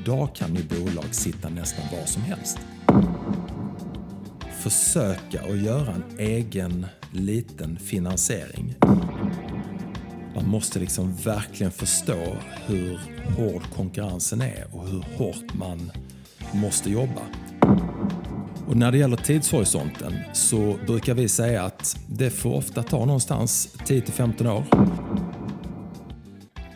idag kan ju bolag sitta nästan var som helst. Försöka att göra en egen liten finansiering. Man måste liksom verkligen förstå hur hård konkurrensen är och hur hårt man måste jobba. Och när det gäller tidshorisonten så brukar vi säga att det får ofta ta någonstans 10-15 år.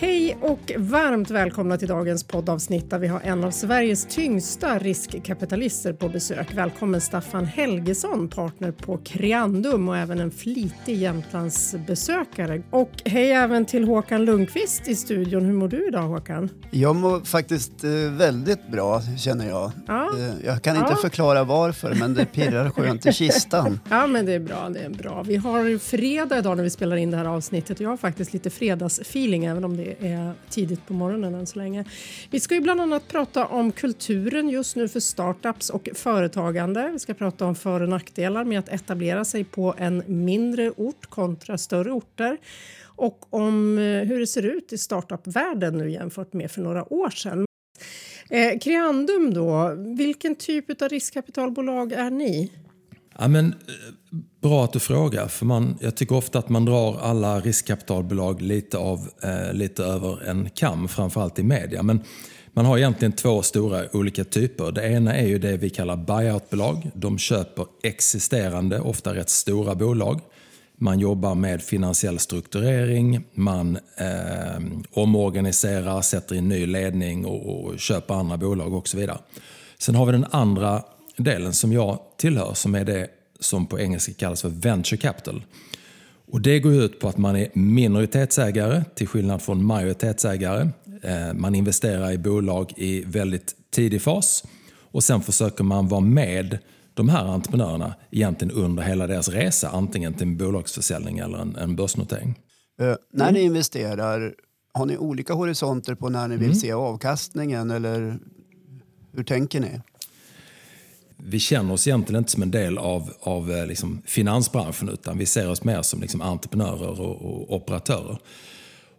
Hej och varmt välkomna till dagens poddavsnitt där vi har en av Sveriges tyngsta riskkapitalister på besök. Välkommen Staffan Helgesson, partner på Creandum och även en flitig Jämtlandsbesökare. Och hej även till Håkan Lundqvist i studion. Hur mår du idag Håkan? Jag mår faktiskt eh, väldigt bra känner jag. Ja. Eh, jag kan inte ja. förklara varför men det pirrar skönt i kistan. Ja men det är bra, det är bra. Vi har fredag idag när vi spelar in det här avsnittet och jag har faktiskt lite fredagsfeeling även om det är tidigt på morgonen än så länge. Vi ska ju bland annat prata om kulturen just nu för startups och företagande. Vi ska prata om för och nackdelar med att etablera sig på en mindre ort kontra större orter och om eh, hur det ser ut i startupvärlden nu jämfört med för några år sedan. Eh, Creandum då, vilken typ av riskkapitalbolag är ni? Ja, men, eh, bra att du frågar, för man, jag tycker ofta att man drar alla riskkapitalbolag lite, av, eh, lite över en kam, framförallt i media. Men man har egentligen två stora olika typer. Det ena är ju det vi kallar buyoutbolag. De köper existerande, ofta rätt stora bolag. Man jobbar med finansiell strukturering, man eh, omorganiserar, sätter in ny ledning och, och köper andra bolag och så vidare. Sen har vi den andra delen som jag tillhör som är det som på engelska kallas för venture capital. Och det går ut på att man är minoritetsägare till skillnad från majoritetsägare. Eh, man investerar i bolag i väldigt tidig fas och sen försöker man vara med de här entreprenörerna egentligen under hela deras resa, antingen till en bolagsförsäljning eller en, en börsnotering. Uh, när ni investerar, har ni olika horisonter på när ni vill mm. se avkastningen eller hur tänker ni? Vi känner oss egentligen inte som en del av, av eh, liksom finansbranschen utan vi ser oss mer som liksom entreprenörer och, och operatörer.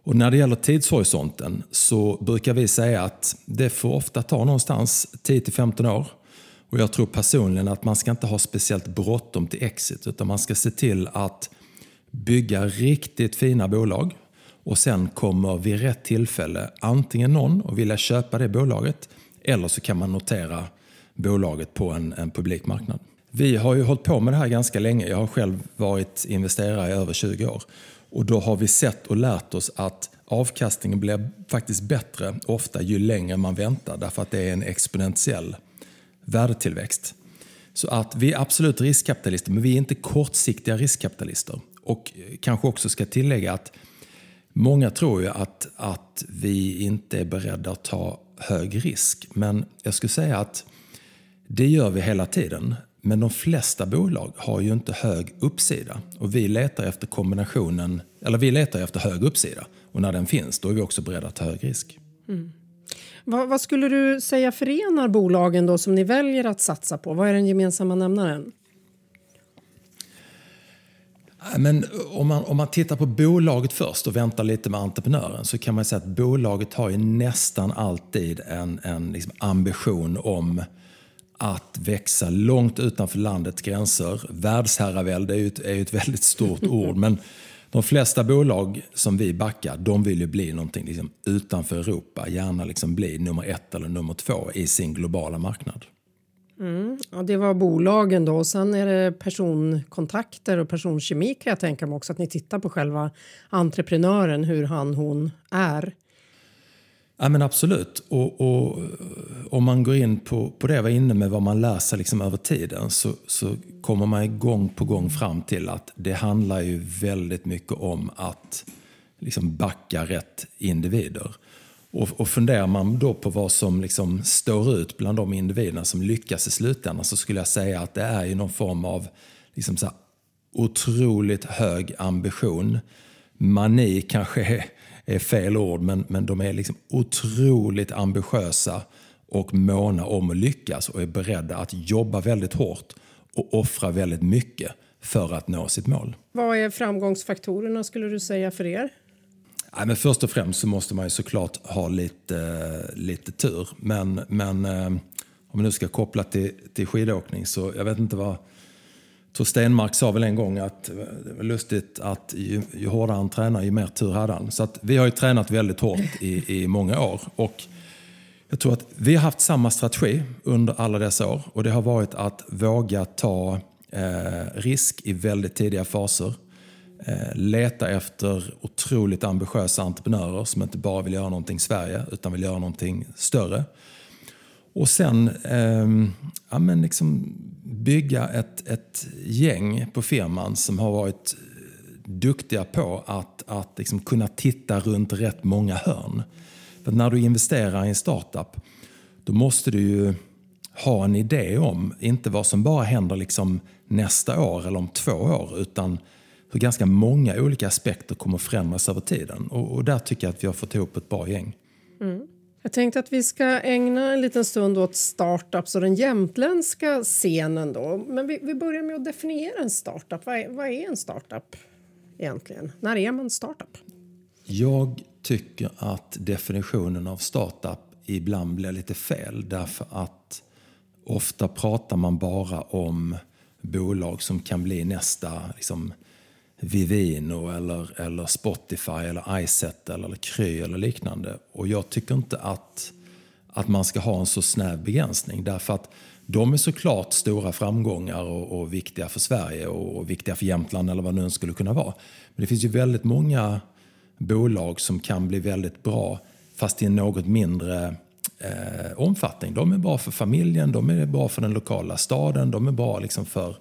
Och när det gäller tidshorisonten så brukar vi säga att det får ofta ta någonstans 10-15 år. Och jag tror personligen att man ska inte ha speciellt bråttom till exit utan man ska se till att bygga riktigt fina bolag och sen kommer vid rätt tillfälle antingen någon och vilja köpa det bolaget eller så kan man notera bolaget på en, en publik marknad. Vi har ju hållit på med det här ganska länge. Jag har själv varit investerare i över 20 år. Och då har vi sett och lärt oss att avkastningen blir faktiskt bättre ofta ju längre man väntar därför att det är en exponentiell värdetillväxt. Så att vi är absolut riskkapitalister men vi är inte kortsiktiga riskkapitalister. Och kanske också ska tillägga att många tror ju att, att vi inte är beredda att ta hög risk. Men jag skulle säga att det gör vi hela tiden. Men de flesta bolag har ju inte hög uppsida. Och vi letar efter kombinationen, eller vi letar efter hög uppsida. Och när den finns, då är vi också beredda att ta hög risk. Mm. Vad, vad, skulle du säga förenar bolagen då som ni väljer att satsa på? Vad är den gemensamma nämnaren? Men om, man, om man tittar på bolaget först och väntar lite med entreprenören så kan man säga att bolaget har ju nästan alltid en, en liksom ambition om att växa långt utanför landets gränser. Världsherravälde är ju ett, är ju ett väldigt stort ord, men de flesta bolag som vi backar, de vill ju bli någonting liksom utanför Europa. Gärna liksom bli nummer ett eller nummer två i sin globala marknad. Mm. Ja, det var bolagen då. Sen är det personkontakter och personkemi kan jag tänka mig också. Att ni tittar på själva entreprenören, hur han hon är. Ja men absolut. Och, och, eh, om man går in på, på det jag var inne med, vad man lär sig liksom över tiden, så, så kommer man gång på gång fram till att det handlar ju väldigt mycket om att liksom backa rätt individer. Och, och funderar man då på vad som liksom står ut bland de individerna som lyckas i slutändan så skulle jag säga att det är ju någon form av liksom så otroligt hög ambition. Mani kanske är är fel ord, men, men de är liksom otroligt ambitiösa och måna om att lyckas och är beredda att jobba väldigt hårt och offra väldigt mycket för att nå sitt mål. Vad är framgångsfaktorerna skulle du säga för er? Ja, men först och främst så måste man ju såklart ha lite, lite tur. Men, men eh, om vi nu ska koppla till, till skidåkning så jag vet inte vad tror Stenmark sa väl en gång att eh, det var lustigt att ju, ju hårdare han tränar ju mer tur hade han. Så att vi har ju tränat väldigt hårt i, i många år. Och jag tror att vi har haft samma strategi under alla dessa år och det har varit att våga ta eh, risk i väldigt tidiga faser. Eh, leta efter otroligt ambitiösa entreprenörer som inte bara vill göra någonting i Sverige utan vill göra någonting större. Och sen eh, ja, men liksom bygga ett, ett gäng på firman som har varit eh, duktiga på att, att liksom kunna titta runt rätt många hörn. För när du investerar i en startup då måste du ju ha en idé om, inte vad som bara händer liksom nästa år eller om två år utan hur ganska många olika aspekter kommer förändras över tiden. Och, och där tycker jag att vi har fått ihop ett bra gäng. Mm. Jag tänkte att vi ska ägna en liten stund åt startups och den jämtländska scenen. Då. Men vi, vi börjar med att definiera en startup. Vad är, vad är en startup egentligen? När är man startup? Jag tycker att definitionen av startup ibland blir lite fel därför att ofta pratar man bara om bolag som kan bli nästa liksom, Vivino eller, eller Spotify eller iSet eller, eller Kry eller liknande. Och jag tycker inte att, att man ska ha en så snäv begränsning därför att de är såklart stora framgångar och, och viktiga för Sverige och, och, viktiga för Jämtland eller vad det nu skulle kunna vara. Men det finns ju väldigt många bolag som kan bli väldigt bra fast i en något mindre eh, omfattning. De är bra för familjen, de är bra för den lokala staden, de är bra liksom för,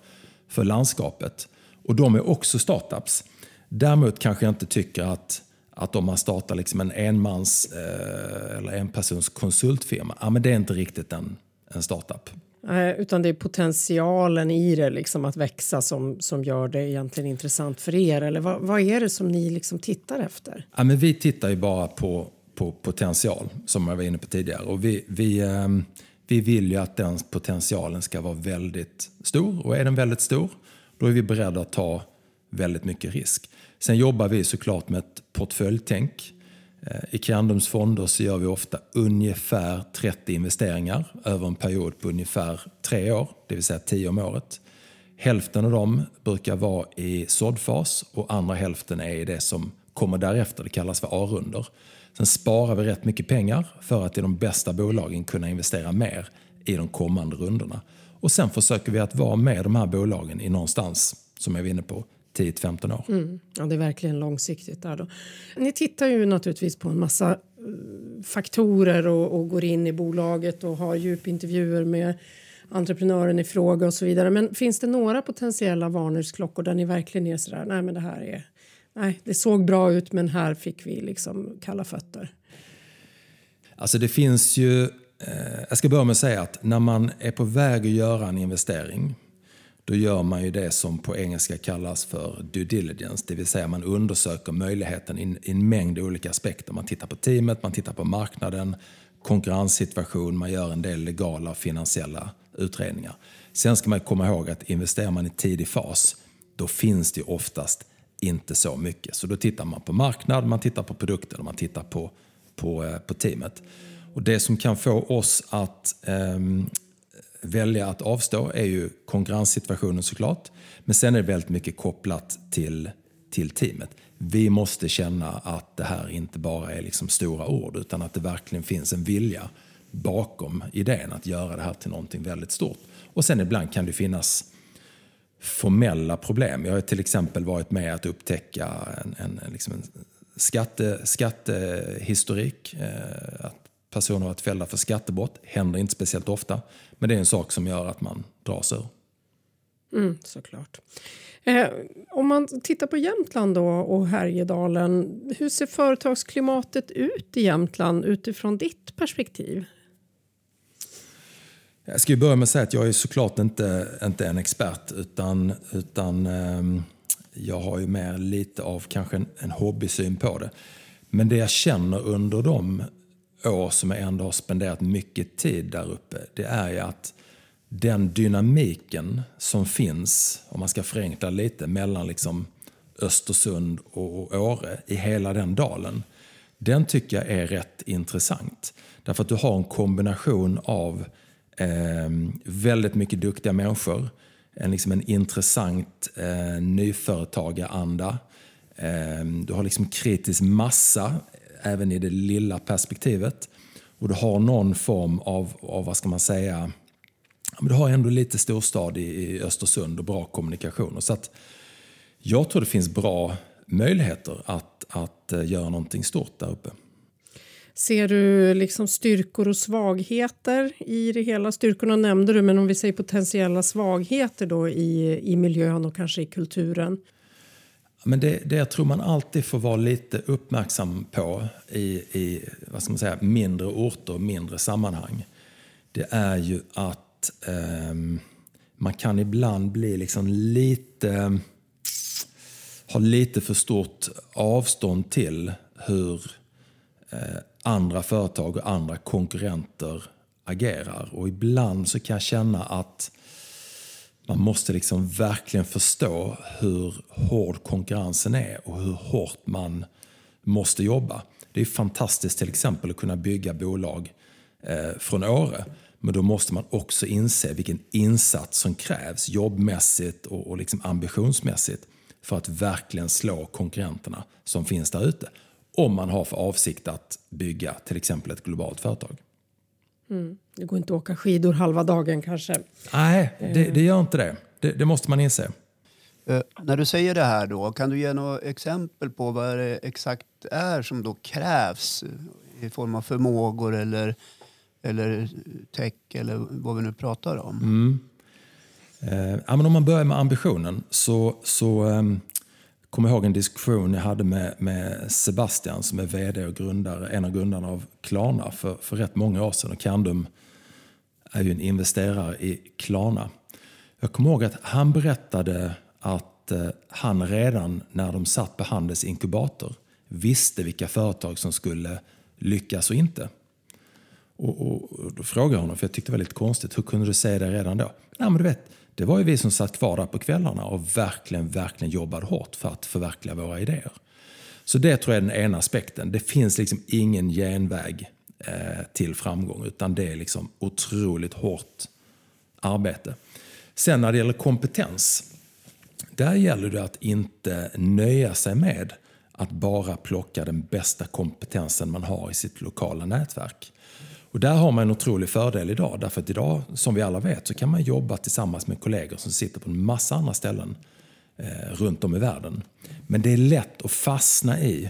för landskapet. Och de är också startups. Däremot kanske jag inte tycker att, att om man startar liksom en enmans eh, eller en persons konsultfirma, ja, men det är inte riktigt en, en startup. Nej, utan det är potentialen i det, liksom, att växa, som, som gör det egentligen intressant för er. Eller vad, vad är det som ni liksom tittar efter? Ja, men vi tittar ju bara på, på potential, som jag var inne på tidigare. Och vi, vi, eh, vi vill ju att den potentialen ska vara väldigt stor. Och är den väldigt stor, då är vi beredda att ta väldigt mycket risk. Sen jobbar vi såklart med ett portföljtänk. Eh, I Kiandums fonder så gör vi ofta ungefär 30 investeringar över en period på ungefär tre år, det vill säga 10 om året. Hälften av dem brukar vara i såddfas och andra hälften är i det som kommer därefter, det kallas för A-runder. Sen sparar vi rätt mycket pengar för att i de bästa bolagen kunna investera mer i de kommande rundorna. Och sen försöker vi att vara med de här bolagen i någonstans, som jag var inne på, 10-15 år. Mm. Ja, det är verkligen långsiktigt. där då. Ni tittar ju naturligtvis på en massa uh, faktorer och, och, går in i bolaget och har djupintervjuer med entreprenören i fråga och så vidare. Men finns det några potentiella varningsklockor där ni verkligen är sådär, nej men det här är, nej det såg bra ut men här fick vi liksom kalla fötter? Alltså det finns ju Eh, jag ska börja med att säga att när man är på väg att göra en investering då gör man ju det som på engelska kallas för due diligence, det vill säga man undersöker möjligheten i en mängd olika aspekter. Man tittar på teamet, man tittar på marknaden, konkurrenssituation, man gör en del legala och finansiella utredningar. Sen ska man komma ihåg att investerar man i tidig fas, då finns det oftast inte så mycket. Så då tittar man på marknad, man tittar på produkter, man tittar på, på, eh, på teamet. Och det som kan få oss att eh, välja att avstå är ju konkurrenssituationen såklart. Men sen är det väldigt mycket kopplat till, till teamet. Vi måste känna att det här inte bara är liksom stora ord utan att det verkligen finns en vilja bakom idén att göra det här till någonting väldigt stort. Och sen ibland kan det finnas formella problem. Jag har till exempel varit med att upptäcka en, en, liksom en skatte, skattehistorik. Eh, att personer varit fällda för skattebrott. händer inte speciellt ofta, men det är en sak som gör att man drar sig ur. Mm, såklart. Eh, om man tittar på Jämtland då och Härjedalen, hur ser företagsklimatet ut i Jämtland utifrån ditt perspektiv? Jag ska börja med att säga att jag är såklart inte, inte en expert utan, utan eh, jag har ju mer lite av kanske en, en hobbysyn på det. Men det jag känner under de år som jag ändå har spenderat mycket tid där uppe, det är ju att den dynamiken som finns, om man ska förenkla lite, mellan liksom Östersund och Åre i hela den dalen. Den tycker jag är rätt intressant. Därför att du har en kombination av eh, väldigt mycket duktiga människor, en, liksom en intressant eh, nyföretagaranda. Eh, du har liksom kritisk massa även i det lilla perspektivet. Och du har någon form av, av vad ska man säga, du har ändå lite storstad i, i Östersund och bra kommunikationer. Så att jag tror det finns bra möjligheter att, att eh, göra någonting stort där uppe. Ser du liksom styrkor och svagheter i det hela? Styrkorna nämnde du, men om vi säger potentiella svagheter då i, i miljön och kanske i kulturen? Men det, det jag tror man alltid får vara lite uppmärksam på i, i vad ska man säga, mindre orter och mindre sammanhang, det är ju att eh, man kan ibland bli liksom lite Ha lite för stort avstånd till hur eh, andra företag och andra konkurrenter agerar. Och ibland så kan jag känna att man måste liksom verkligen förstå hur hård konkurrensen är och hur hårt man måste jobba. Det är fantastiskt till exempel att kunna bygga bolag eh, från Åre. Men då måste man också inse vilken insats som krävs jobbmässigt och, och liksom ambitionsmässigt för att verkligen slå konkurrenterna som finns där ute. Om man har för avsikt att bygga till exempel ett globalt företag. Mm. Det går inte att åka skidor halva dagen kanske? Nej, det, det gör inte det. det. det. måste man inse. Uh, när du säger det här då, kan du ge några exempel på vad det exakt är som då krävs i form av förmågor eller, eller tech eller vad vi nu pratar om? Mm. Eh, ja, men om man börjar med ambitionen så, så eh, kommer ihåg en diskussion jag hade med, med Sebastian som är VD och grundare, en av grundarna av Klarna för, för rätt många år sedan. Och Candum är ju en investerare i Klarna. Jag kommer ihåg att han berättade att eh, han redan när de satt på Handels inkubator visste vilka företag som skulle lyckas och inte. Och, och, och då frågade jag honom, för jag tyckte det var lite konstigt, hur kunde du säga det redan då? Nej, men du vet, det var ju vi som satt kvar där på kvällarna och verkligen, verkligen jobbade hårt för att förverkliga våra idéer. Så det tror jag är den ena aspekten. Det finns liksom ingen genväg eh, till framgång utan det är liksom otroligt hårt arbete. Sen när det gäller kompetens, där gäller det att inte nöja sig med att bara plocka den bästa kompetensen man har i sitt lokala nätverk. Och där har man en otrolig fördel idag. Därför att idag, som vi alla vet, så kan man jobba tillsammans med kollegor som sitter på en massa andra ställen eh, runt om i världen. Men det är lätt att fastna i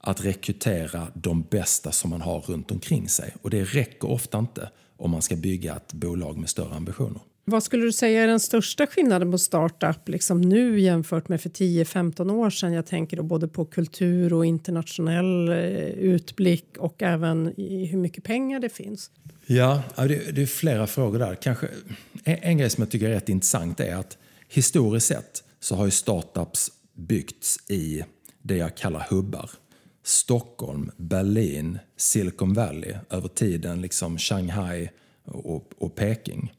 att rekrytera de bästa som man har runt omkring sig. Och det räcker ofta inte om man ska bygga ett bolag med större ambitioner. Vad skulle du säga är den största skillnaden på startup liksom nu jämfört med för 10-15 år sedan? Jag tänker då både på kultur och internationell eh, utblick och även i hur mycket pengar det finns. Ja, det är flera frågor där. Kanske, en grej som jag tycker är rätt intressant är att historiskt sett så har ju startups byggts i det jag kallar hubbar. Stockholm, Berlin, Silicon Valley, över tiden liksom Shanghai och, och Peking.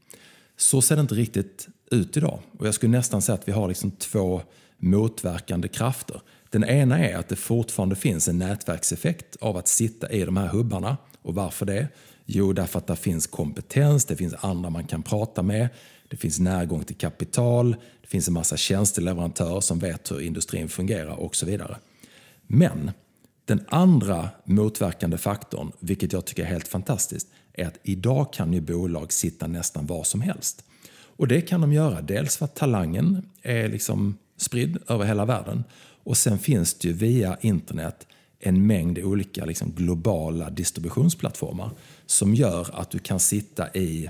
Så ser det inte riktigt ut idag. Och jag skulle nästan säga att vi har liksom två motverkande krafter. Den ena är att det fortfarande finns en nätverkseffekt av att sitta i de här hubbarna. Och varför det? Jo, därför att det finns kompetens, det finns andra man kan prata med, det finns närgång till kapital, det finns en massa tjänsteleverantörer som vet hur industrin fungerar och så vidare. Men den andra motverkande faktorn, vilket jag tycker är helt fantastiskt, är att idag kan ju bolag sitta nästan var som helst. Och det kan de göra dels för att talangen är liksom spridd över hela världen och sen finns det ju via internet en mängd olika liksom globala distributionsplattformar som gör att du kan sitta i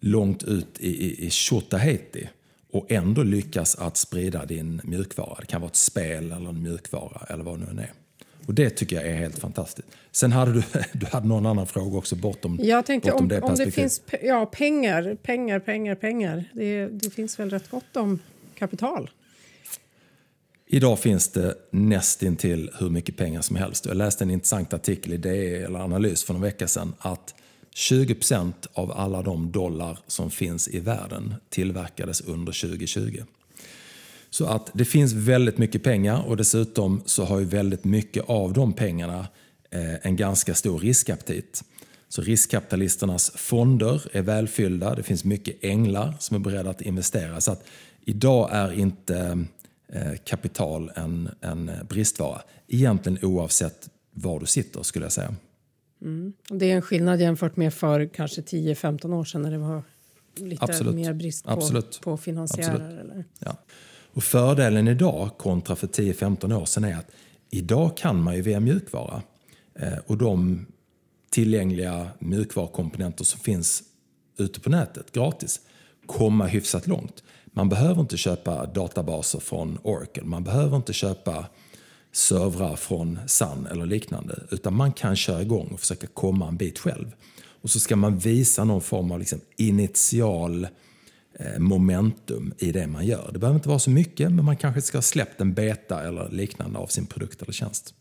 långt ut i, i, i Tjotahejti och ändå lyckas att sprida din mjukvara. Det kan vara ett spel eller en mjukvara eller vad det nu är. Och det tycker jag är helt fantastiskt. Sen hade du, du hade någon annan fråga också bortom, jag tänkte, bortom om, det om det finns ja, pengar, pengar, pengar, pengar. Det, det finns väl rätt gott om kapital? Idag finns det nästintill hur mycket pengar som helst. Jag läste en intressant artikel i DE eller Analys för någon vecka sedan att 20% av alla de dollar som finns i världen tillverkades under 2020. Så att det finns väldigt mycket pengar och dessutom så har ju väldigt mycket av de pengarna eh, en ganska stor riskaptit. Så riskkapitalisternas fonder är välfyllda, det finns mycket änglar som är beredda att investera. Så att idag är inte eh, kapital en, en bristvara. Egentligen oavsett var du sitter skulle jag säga. Mm. Det är en skillnad jämfört med för kanske 10-15 år sedan när det var lite Absolut. mer brist på, Absolut. på finansiärer? Absolut. Eller? Ja. Och fördelen idag kontra för 10-15 år sedan är att idag kan man ju via mjukvara eh, och de tillgängliga mjukvarukomponenter som finns ute på nätet gratis komma hyfsat långt. Man behöver inte köpa databaser från Oracle, man behöver inte köpa servrar från Sun eller liknande utan man kan köra igång och försöka komma en bit själv. Och så ska man visa någon form av liksom initial eh, momentum i det man gör. Det behöver inte vara så mycket men man kanske ska ha släppt en beta eller liknande av sin produkt eller tjänst.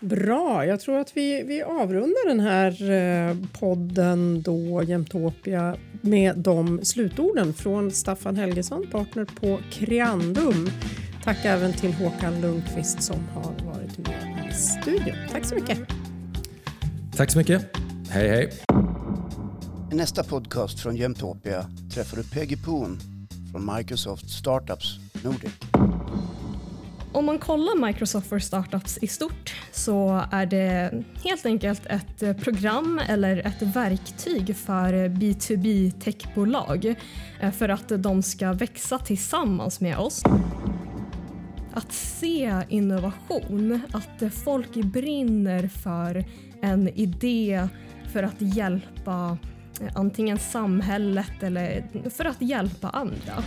Bra, jag tror att vi, vi avrundar den här eh, podden då, Jämtopia, med de slutorden från Staffan Helgesson, partner på Creandum. Tack även till Håkan Lundqvist som har varit med i studion. Tack så mycket. Tack så mycket. Hej, hej. I nästa podcast från Jämtopia träffar du Peggy Poon från Microsoft Startups Nordic. Om man kollar Microsoft for Startups i stort så är det helt enkelt ett program eller ett verktyg för B2B techbolag eh, för att de ska växa tillsammans med oss. Att se innovation, att folk brinner för en idé för att hjälpa antingen samhället eller för att hjälpa andra.